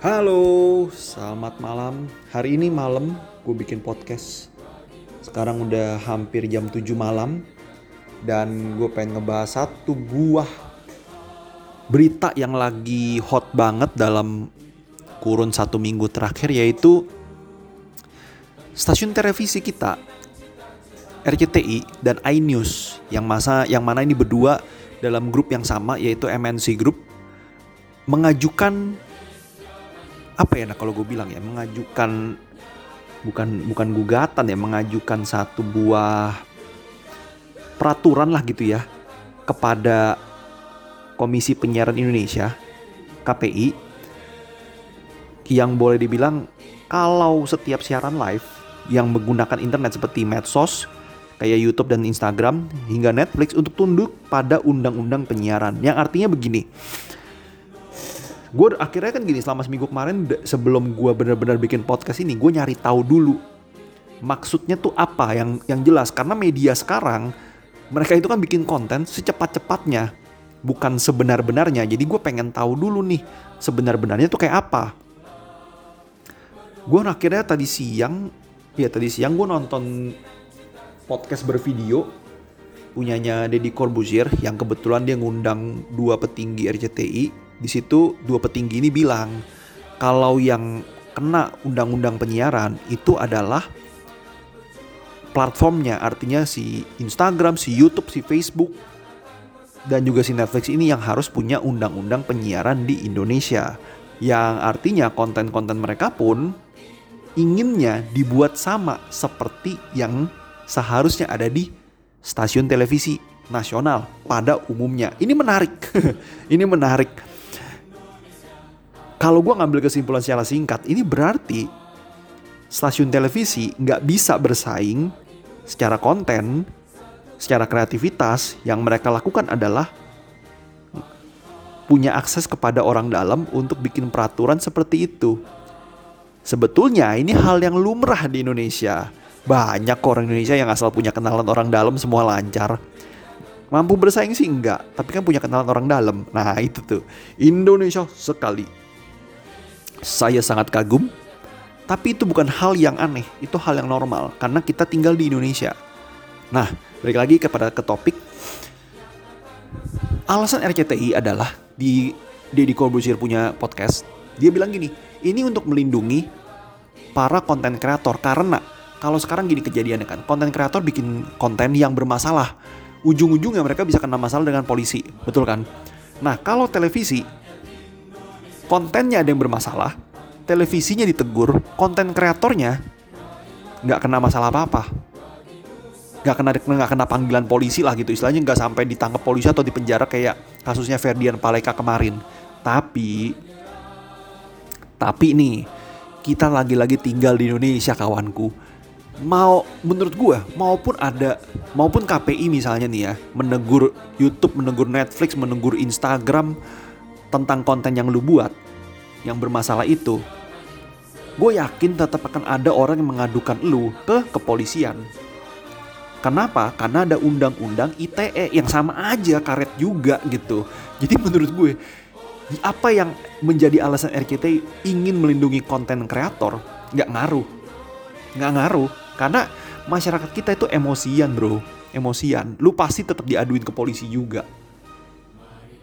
Halo, selamat malam. Hari ini malam gue bikin podcast. Sekarang udah hampir jam 7 malam. Dan gue pengen ngebahas satu buah berita yang lagi hot banget dalam kurun satu minggu terakhir yaitu stasiun televisi kita RCTI dan iNews yang masa yang mana ini berdua dalam grup yang sama yaitu MNC Group mengajukan apa ya nah kalau gue bilang ya mengajukan bukan bukan gugatan ya mengajukan satu buah peraturan lah gitu ya kepada Komisi Penyiaran Indonesia KPI yang boleh dibilang kalau setiap siaran live yang menggunakan internet seperti medsos kayak YouTube dan Instagram hingga Netflix untuk tunduk pada undang-undang penyiaran yang artinya begini gue akhirnya kan gini selama seminggu kemarin sebelum gue benar-benar bikin podcast ini gue nyari tahu dulu maksudnya tuh apa yang yang jelas karena media sekarang mereka itu kan bikin konten secepat-cepatnya bukan sebenar-benarnya. Jadi gue pengen tahu dulu nih sebenar-benarnya tuh kayak apa. Gue akhirnya tadi siang, ya tadi siang gue nonton podcast bervideo punyanya Deddy Corbuzier yang kebetulan dia ngundang dua petinggi RCTI. Di situ dua petinggi ini bilang kalau yang kena undang-undang penyiaran itu adalah platformnya artinya si Instagram, si YouTube, si Facebook dan juga si Netflix ini yang harus punya undang-undang penyiaran di Indonesia. Yang artinya konten-konten mereka pun inginnya dibuat sama seperti yang seharusnya ada di stasiun televisi nasional pada umumnya. Ini menarik. ini menarik. Kalau gue ngambil kesimpulan secara singkat, ini berarti stasiun televisi nggak bisa bersaing secara konten secara kreativitas yang mereka lakukan adalah punya akses kepada orang dalam untuk bikin peraturan seperti itu. Sebetulnya ini hal yang lumrah di Indonesia. Banyak orang Indonesia yang asal punya kenalan orang dalam semua lancar. Mampu bersaing sih enggak, tapi kan punya kenalan orang dalam. Nah itu tuh, Indonesia sekali. Saya sangat kagum, tapi itu bukan hal yang aneh, itu hal yang normal. Karena kita tinggal di Indonesia. Nah, balik lagi kepada ke topik. Alasan RCTI adalah di Deddy Corbuzier punya podcast. Dia bilang gini, ini untuk melindungi para konten kreator karena kalau sekarang gini kejadiannya kan, konten kreator bikin konten yang bermasalah. Ujung-ujungnya mereka bisa kena masalah dengan polisi, betul kan? Nah, kalau televisi kontennya ada yang bermasalah, televisinya ditegur, konten kreatornya nggak kena masalah apa-apa nggak kena nggak kena panggilan polisi lah gitu istilahnya nggak sampai ditangkap polisi atau dipenjara kayak kasusnya Ferdian Paleka kemarin tapi tapi nih kita lagi-lagi tinggal di Indonesia kawanku mau menurut gue maupun ada maupun KPI misalnya nih ya menegur YouTube menegur Netflix menegur Instagram tentang konten yang lu buat yang bermasalah itu gue yakin tetap akan ada orang yang mengadukan lu ke kepolisian Kenapa? Karena ada undang-undang ITE yang sama aja karet juga gitu. Jadi menurut gue apa yang menjadi alasan RCTI ingin melindungi konten kreator nggak ngaruh, nggak ngaruh karena masyarakat kita itu emosian bro, emosian. Lu pasti tetap diaduin ke polisi juga.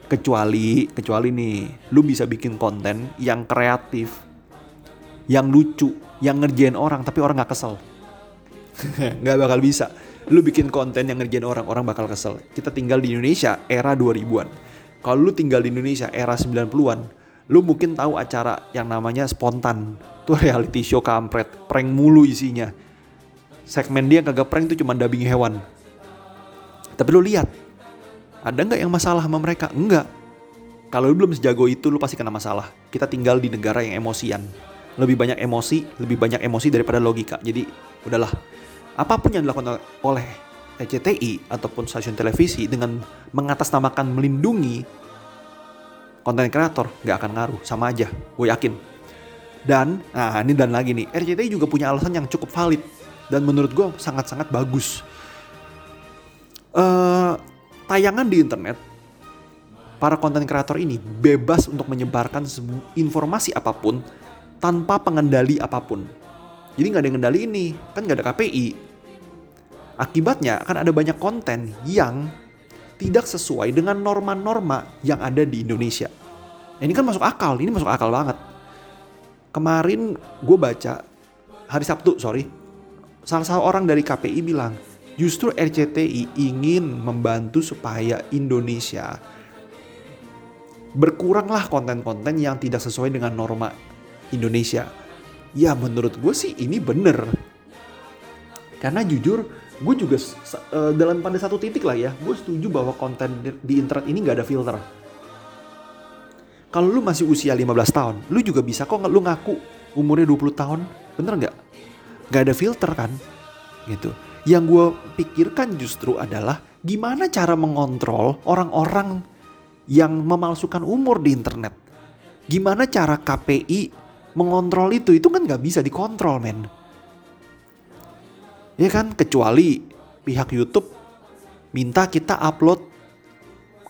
Kecuali, kecuali nih, lu bisa bikin konten yang kreatif, yang lucu, yang ngerjain orang tapi orang nggak kesel. nggak bakal bisa lu bikin konten yang ngerjain orang, orang bakal kesel. Kita tinggal di Indonesia era 2000-an. Kalau lu tinggal di Indonesia era 90-an, lu mungkin tahu acara yang namanya spontan. Tuh reality show kampret, prank mulu isinya. Segmen dia kagak prank tuh cuma dubbing hewan. Tapi lu lihat, ada nggak yang masalah sama mereka? Enggak. Kalau lu belum sejago itu, lu pasti kena masalah. Kita tinggal di negara yang emosian. Lebih banyak emosi, lebih banyak emosi daripada logika. Jadi, udahlah apa pun yang dilakukan oleh RCTI ataupun stasiun televisi dengan mengatasnamakan melindungi konten kreator nggak akan ngaruh sama aja gue yakin dan nah ini dan lagi nih RCTI juga punya alasan yang cukup valid dan menurut gue sangat-sangat bagus uh, tayangan di internet para konten kreator ini bebas untuk menyebarkan informasi apa pun tanpa pengendali apa pun. Jadi nggak ada yang ngendali ini, kan nggak ada KPI. Akibatnya akan ada banyak konten yang tidak sesuai dengan norma-norma yang ada di Indonesia. Ini kan masuk akal, ini masuk akal banget. Kemarin gue baca hari Sabtu, sorry, salah satu orang dari KPI bilang justru RCTI ingin membantu supaya Indonesia berkuranglah konten-konten yang tidak sesuai dengan norma Indonesia. Ya menurut gue sih ini bener. Karena jujur gue juga eh, dalam pada satu titik lah ya, gue setuju bahwa konten di- di internet ini gak ada filter. Kalau lu masih usia 15 tahun, lu juga bisa kok lu ngaku umurnya 20 tahun, bener nggak? Gak ada filter kan? Gitu. Yang gue pikirkan justru adalah gimana cara mengontrol orang-orang yang memalsukan umur di internet. Gimana cara KPI mengontrol itu? Itu kan nggak bisa dikontrol, men. Ya kan, kecuali pihak YouTube minta kita upload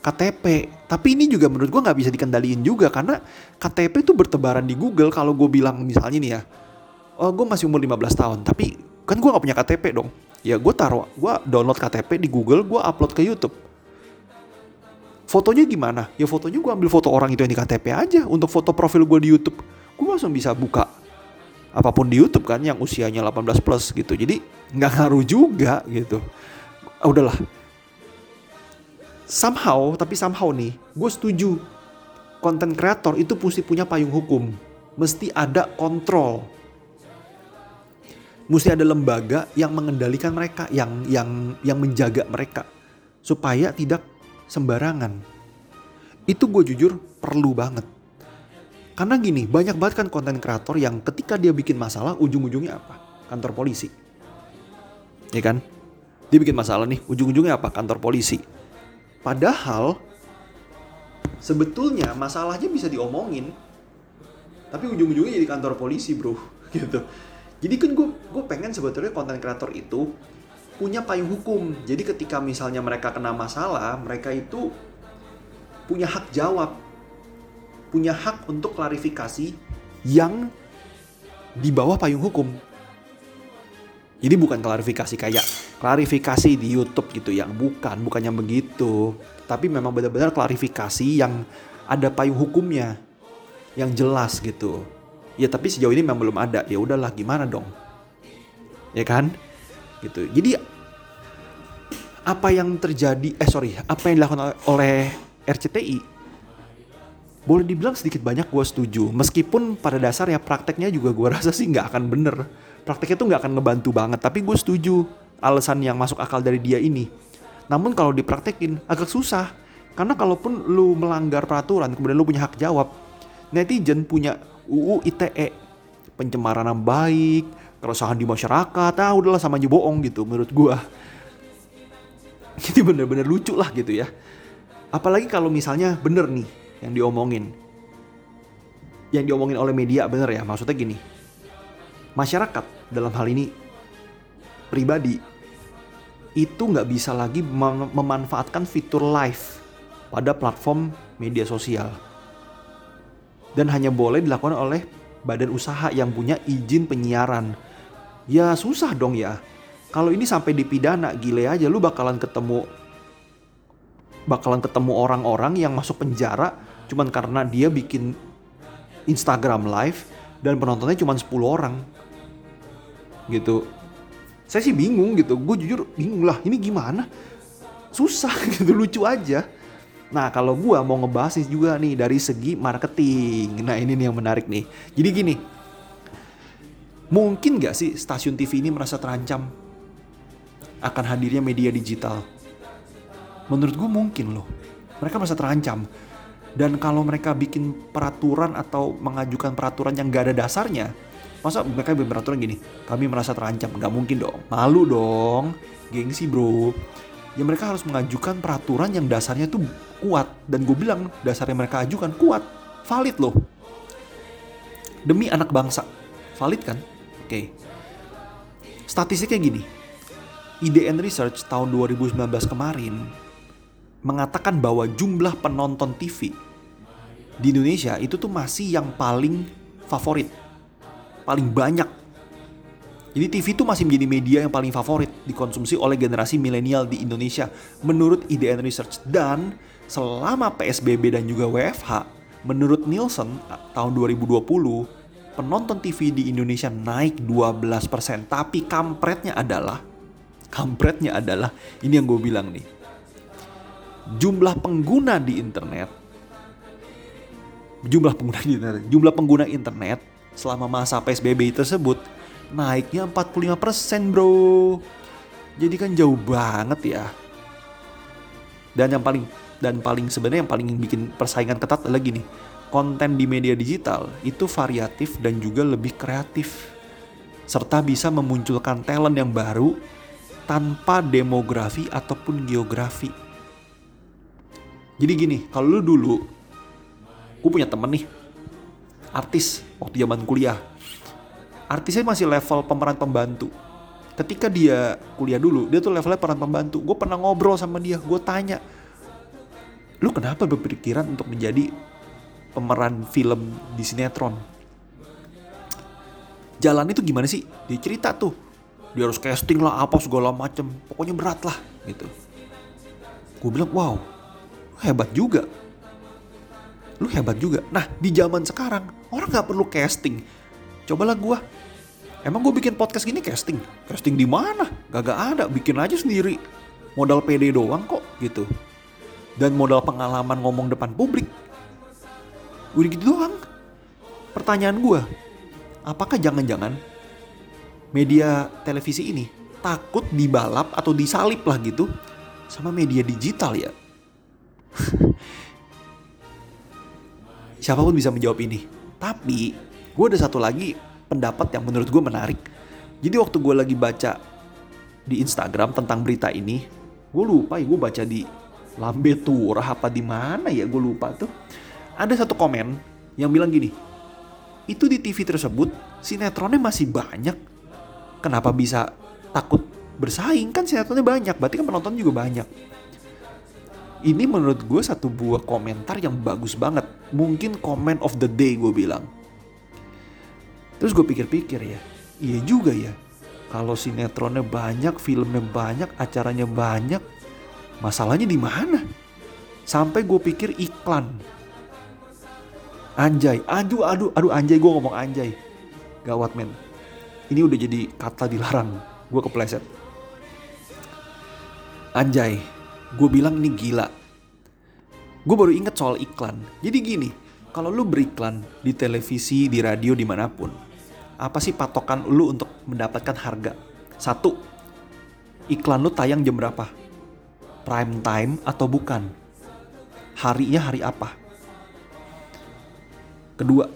KTP. Tapi ini juga menurut gue nggak bisa dikendaliin juga karena KTP itu bertebaran di Google. Kalau gue bilang misalnya nih ya, oh gue masih umur 15 tahun, tapi kan gue nggak punya KTP dong. Ya gue taruh, gue download KTP di Google, gue upload ke YouTube. Fotonya gimana? Ya fotonya gue ambil foto orang itu yang di KTP aja. Untuk foto profil gue di YouTube, gue langsung bisa buka apa pun di YouTube kan yang usianya 18 plus gitu. Jadi nggak ngaruh juga gitu. Ah, udahlah, somehow tapi somehow nih gue setuju konten kreator itu mesti punya payung hukum mesti ada kontrol mesti ada lembaga yang mengendalikan mereka yang yang yang menjaga mereka supaya tidak sembarangan. Itu gue jujur perlu banget. Karena gini banyak banget kan konten kreator yang ketika dia bikin masalah ujung-ujungnya apa? Kantor polisi. Ya kan? Dia bikin masalah nih ujung-ujungnya apa? Kantor polisi. Padahal sebetulnya masalahnya bisa diomongin, tapi ujung-ujungnya jadi kantor polisi bro, gitu. Jadi kan gue gue pengen sebetulnya konten kreator itu punya payung hukum. Jadi ketika misalnya mereka kena masalah, mereka itu punya hak jawab, punya hak untuk klarifikasi yang di bawah payung hukum. Jadi bukan klarifikasi kayak klarifikasi di YouTube gitu yang bukan, bukannya begitu. Tapi memang benar-benar klarifikasi yang ada payung hukumnya yang jelas gitu. Ya tapi sejauh ini memang belum ada. Ya udahlah gimana dong? Ya kan? Gitu. Jadi apa yang terjadi eh sorry, apa yang dilakukan oleh RCTI boleh dibilang sedikit banyak gue setuju. Meskipun pada dasarnya prakteknya juga gue rasa sih nggak akan bener. Prakteknya tuh nggak akan ngebantu banget. Tapi gue setuju alasan yang masuk akal dari dia ini. Namun kalau dipraktekin agak susah. Karena kalaupun lu melanggar peraturan kemudian lu punya hak jawab. Netizen punya UU ITE. Pencemaran nama baik, keresahan di masyarakat. Ah udahlah sama aja bohong gitu menurut gue. Jadi bener-bener lucu lah gitu ya. Apalagi kalau misalnya bener nih yang diomongin. Yang diomongin oleh media bener ya, maksudnya gini. Masyarakat dalam hal ini pribadi itu nggak bisa lagi mem- memanfaatkan fitur live pada platform media sosial. Dan hanya boleh dilakukan oleh badan usaha yang punya izin penyiaran. Ya susah dong ya. Kalau ini sampai dipidana, gile aja lu bakalan ketemu bakalan ketemu orang-orang yang masuk penjara cuman karena dia bikin Instagram live dan penontonnya cuma 10 orang. Gitu. Saya sih bingung gitu. Gue jujur bingung lah, ini gimana? Susah gitu, lucu aja. Nah, kalau gua mau ngebahas juga nih dari segi marketing. Nah, ini nih yang menarik nih. Jadi gini, mungkin gak sih stasiun TV ini merasa terancam akan hadirnya media digital? Menurut gue mungkin loh. Mereka merasa terancam. Dan kalau mereka bikin peraturan atau mengajukan peraturan yang gak ada dasarnya, masa mereka bikin peraturan gini, kami merasa terancam, gak mungkin dong, malu dong, gengsi bro. Ya mereka harus mengajukan peraturan yang dasarnya tuh kuat. Dan gue bilang dasarnya mereka ajukan kuat, valid loh. Demi anak bangsa, valid kan? Oke. Statistiknya gini, IDN Research tahun 2019 kemarin mengatakan bahwa jumlah penonton TV di Indonesia itu tuh masih yang paling favorit, paling banyak. Jadi TV itu masih menjadi media yang paling favorit dikonsumsi oleh generasi milenial di Indonesia menurut IDN Research. Dan selama PSBB dan juga WFH menurut Nielsen tahun 2020 penonton TV di Indonesia naik 12% tapi kampretnya adalah kampretnya adalah ini yang gue bilang nih. Jumlah pengguna di internet jumlah pengguna di internet jumlah pengguna internet selama masa PSBB tersebut naiknya 45% bro. Jadi kan jauh banget ya. Dan yang paling dan paling sebenarnya yang paling bikin persaingan ketat adalah gini. Konten di media digital itu variatif dan juga lebih kreatif. Serta bisa memunculkan talent yang baru tanpa demografi ataupun geografi. Jadi gini kalau lu dulu gue punya temen nih artis waktu zaman kuliah artisnya masih level pemeran pembantu. Ketika dia kuliah dulu dia tuh levelnya pemeran pembantu. Gue pernah ngobrol sama dia gue tanya lu kenapa berpikiran untuk menjadi pemeran film di sinetron? Jalan itu gimana sih? Dia cerita tuh. Dia harus casting lah apa segala macem. Pokoknya berat lah gitu. Gue bilang wow hebat juga. Lu hebat juga. Nah di zaman sekarang orang nggak perlu casting cobalah gue emang gue bikin podcast gini casting? Casting di mana? Gak ada. Bikin aja sendiri. Modal PD doang kok gitu. Dan modal pengalaman ngomong depan publik. Udah gitu doang. Pertanyaan gue apakah jangan-jangan media televisi ini takut dibalap atau disalip lah gitu sama media digital ya? Siapa pun bisa menjawab ini. Tapi gue ada satu lagi pendapat yang menurut gue menarik. Jadi waktu gue lagi baca di Instagram tentang berita ini, gue lupa ya gue baca di Lambe Turah apa di mana ya gue lupa tuh. Ada satu komen yang bilang gini, itu di TV tersebut sinetronnya masih banyak. Kenapa bisa takut bersaing kan sinetronnya banyak, berarti kan penonton juga banyak. Ini menurut gue satu buah komentar yang bagus banget. Mungkin comment of the day gue bilang Terus gue pikir-pikir ya, iya juga ya. Kalau sinetronnya banyak, filmnya banyak, acaranya banyak, masalahnya di mana? Sampai gue pikir iklan. Anjay, aduh, aduh, aduh, anjay gue ngomong anjay. Gawat men. Ini udah jadi kata dilarang. Gue kepleset. Anjay, gue bilang ini gila. Gue baru inget soal iklan. Jadi gini, kalau lu beriklan di televisi, di radio, di mana pun, apa sih patokan lu untuk mendapatkan harga? Satu, iklan lu tayang jam berapa? Prime time atau bukan? Harinya hari apa? Kedua,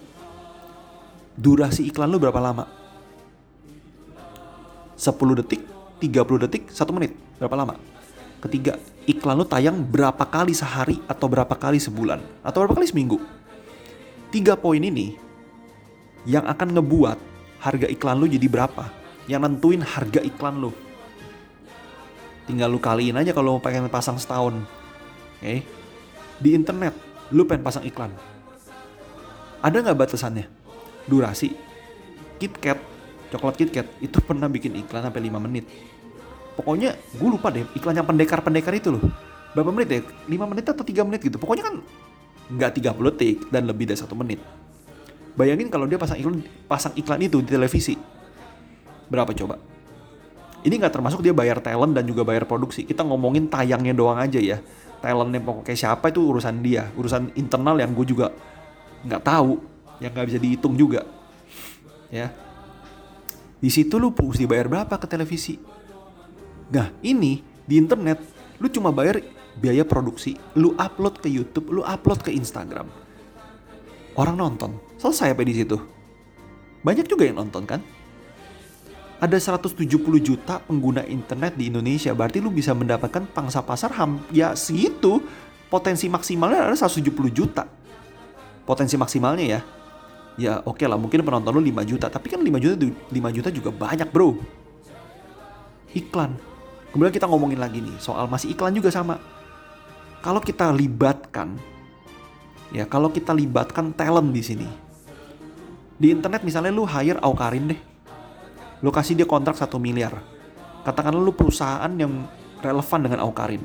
durasi iklan lu berapa lama? 10 detik, 30 detik, 1 menit, berapa lama? Ketiga, iklan lu tayang berapa kali sehari atau berapa kali sebulan atau berapa kali seminggu? Tiga poin ini yang akan ngebuat harga iklan lu jadi berapa. Yang nentuin harga iklan lu. Tinggal lu kaliin aja kalau mau pengen pasang setahun. Oke. Okay? Di internet, lu pengen pasang iklan. Ada nggak batasannya? Durasi. KitKat, coklat KitKat itu pernah bikin iklan sampai 5 menit. Pokoknya gue lupa deh iklan yang pendekar-pendekar itu loh. Berapa menit ya? 5 menit atau 3 menit gitu. Pokoknya kan nggak 30 detik dan lebih dari satu menit. Bayangin kalau dia pasang iklan, pasang iklan itu di televisi. Berapa coba? Ini nggak termasuk dia bayar talent dan juga bayar produksi. Kita ngomongin tayangnya doang aja ya. Talentnya pokoknya siapa itu urusan dia. Urusan internal yang gue juga nggak tahu. Yang nggak bisa dihitung juga. Ya. Di situ lu mesti bayar berapa ke televisi? Nah ini di internet lu cuma bayar biaya produksi, lu upload ke YouTube, lu upload ke Instagram. Orang nonton, selesai apa di situ? Banyak juga yang nonton kan? Ada 170 juta pengguna internet di Indonesia, berarti lu bisa mendapatkan pangsa pasar ham ya segitu. Potensi maksimalnya ada 170 juta. Potensi maksimalnya ya. Ya oke okay lah, mungkin penonton lu 5 juta, tapi kan 5 juta 5 juta juga banyak, Bro. Iklan. Kemudian kita ngomongin lagi nih soal masih iklan juga sama kalau kita libatkan ya kalau kita libatkan talent di sini di internet misalnya lu hire Aukarin deh. Lu kasih dia kontrak satu miliar. Katakanlah lu perusahaan yang relevan dengan Aukarin.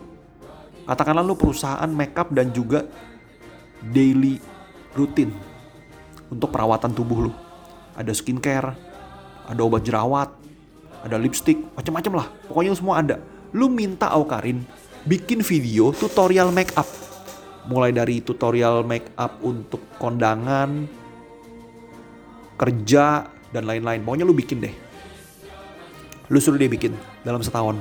Katakanlah lu perusahaan makeup dan juga daily rutin untuk perawatan tubuh lu. Ada skincare ada obat jerawat ada lipstick macam-macam lah. Pokoknya semua ada. Lu minta Aukarin bikin video tutorial make up. Mulai dari tutorial make up untuk kondangan, kerja, dan lain-lain. Pokoknya lu bikin deh. Lu suruh dia bikin dalam setahun.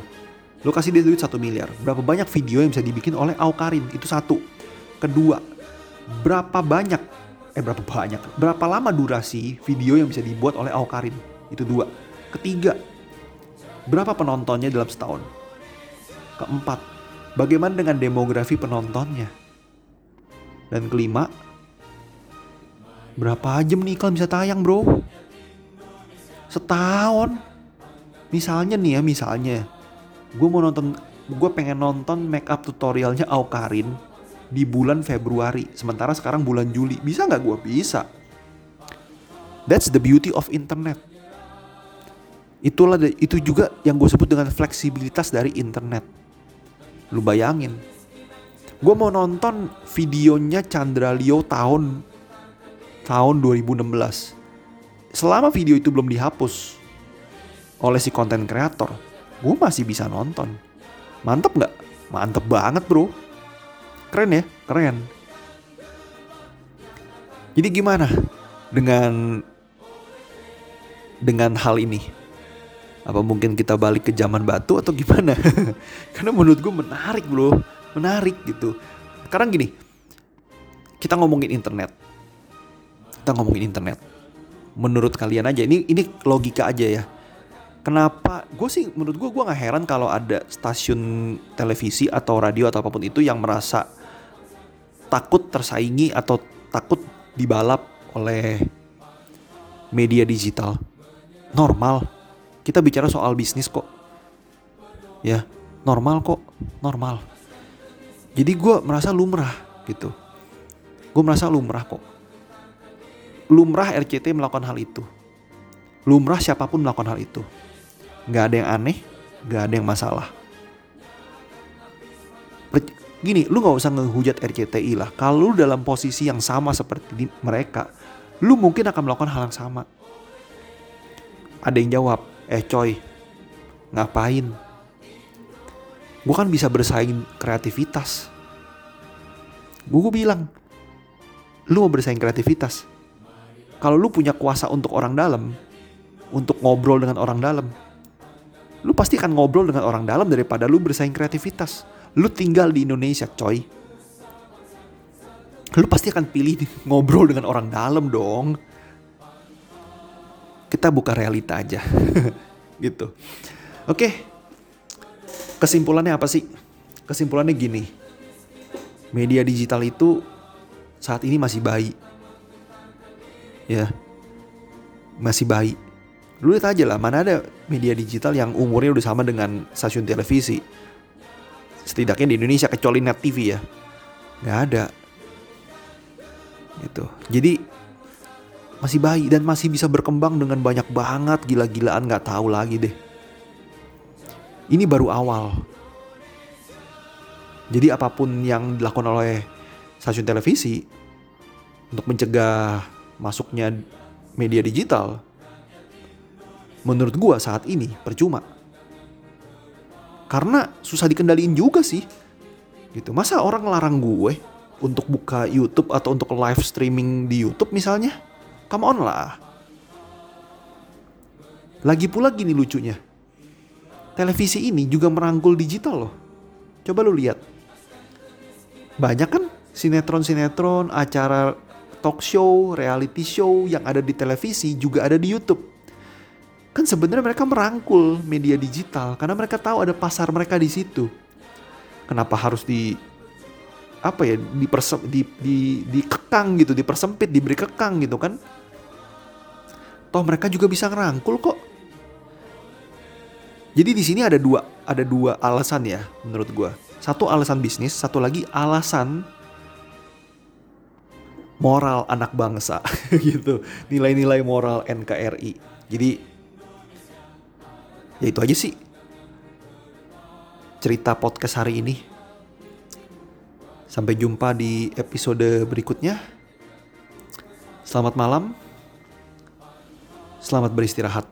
Lu kasih dia duit satu miliar. Berapa banyak video yang bisa dibikin oleh Aukarin? Itu satu. Kedua, berapa banyak, eh berapa banyak, berapa lama durasi video yang bisa dibuat oleh Aukarin? Itu dua. Ketiga, berapa penontonnya dalam setahun? Keempat, Bagaimana dengan demografi penontonnya? Dan kelima, berapa jam nih iklan bisa tayang bro? Setahun. Misalnya nih ya, misalnya. Gue mau nonton, gue pengen nonton make up tutorialnya Aukarin di bulan Februari. Sementara sekarang bulan Juli. Bisa nggak gue? Bisa. That's the beauty of internet. Itulah itu juga yang gue sebut dengan fleksibilitas dari internet Lu bayangin. Gue mau nonton videonya Chandra Leo tahun tahun 2016. Selama video itu belum dihapus oleh si konten kreator, gue masih bisa nonton. Mantep nggak? Mantep banget bro. Keren ya? Keren. Jadi gimana dengan dengan hal ini? apa mungkin kita balik ke zaman batu atau gimana karena menurut gue menarik bro menarik gitu sekarang gini kita ngomongin internet kita ngomongin internet menurut kalian aja ini ini logika aja ya kenapa gue sih menurut gue gue nggak heran kalau ada stasiun televisi atau radio atau apa pun itu yang merasa takut tersaingi atau takut dibalap oleh media digital normal kita bicara soal bisnis kok. Ya, normal kok, normal. Jadi gue merasa lumrah gitu. Gue merasa lumrah kok. Lumrah RCT melakukan hal itu. Lumrah siapa pun melakukan hal itu. Gak ada yang aneh, gak ada yang masalah. Gini, lu gak usah ngehujat RCTI lah. Kalau lu dalam posisi yang sama seperti mereka, lu mungkin akan melakukan hal yang sama. Ada yang jawab, eh coy ngapain gue kan bisa bersaing kreativitas gue bilang lu mau bersaing kreativitas kalau lu punya kuasa untuk orang dalam untuk ngobrol dengan orang dalam lu pasti akan ngobrol dengan orang dalam daripada lu bersaing kreativitas. Lu tinggal di Indonesia coy. Lu pasti akan pilih ngobrol dengan orang dalam dong. Kita buka realita aja gitu. Oke kesimpulannya apa sih? Kesimpulannya gini. Media digital itu saat ini masih bayi ya. Masih bayi. Lu lihat aja lah mana ada media digital yang umurnya udah sama dengan stasiun televisi. Setidaknya di Indonesia kecuali net TV ya. Nggak ada. Gitu. Jadi masih bayi dan masih bisa berkembang dengan banyak banget gila-gilaan nggak tahu lagi deh. Ini baru awal. Jadi apa pun yang dilakukan oleh stasiun televisi untuk mencegah masuknya media digital, menurut gua saat ini percuma. Karena susah dikendaliin juga sih. Gitu. Masa orang larang gue untuk buka YouTube atau untuk live streaming di YouTube misalnya? Come on lah. Lagi pula gini lucunya. Televisi ini juga merangkul digital loh. Coba lu lihat. Banyak kan sinetron-sinetron, acara talk show, reality show yang ada di televisi juga ada di YouTube. Kan sebenarnya mereka merangkul media digital karena mereka tahu ada pasar mereka di situ. Kenapa harus di apa ya dipersem, di, di, dikekang gitu, dipersempit, diberi kekang gitu kan? Toh mereka juga bisa ngerangkul kok. Jadi di sini ada dua ada dua alasan ya menurut gue. Satu alasan bisnis, satu lagi alasan moral anak bangsa gitu. Nilai-nilai moral NKRI. Jadi ya itu aja sih cerita podcast hari ini. Sampai jumpa di episode berikutnya. Selamat malam. Selamat beristirahat.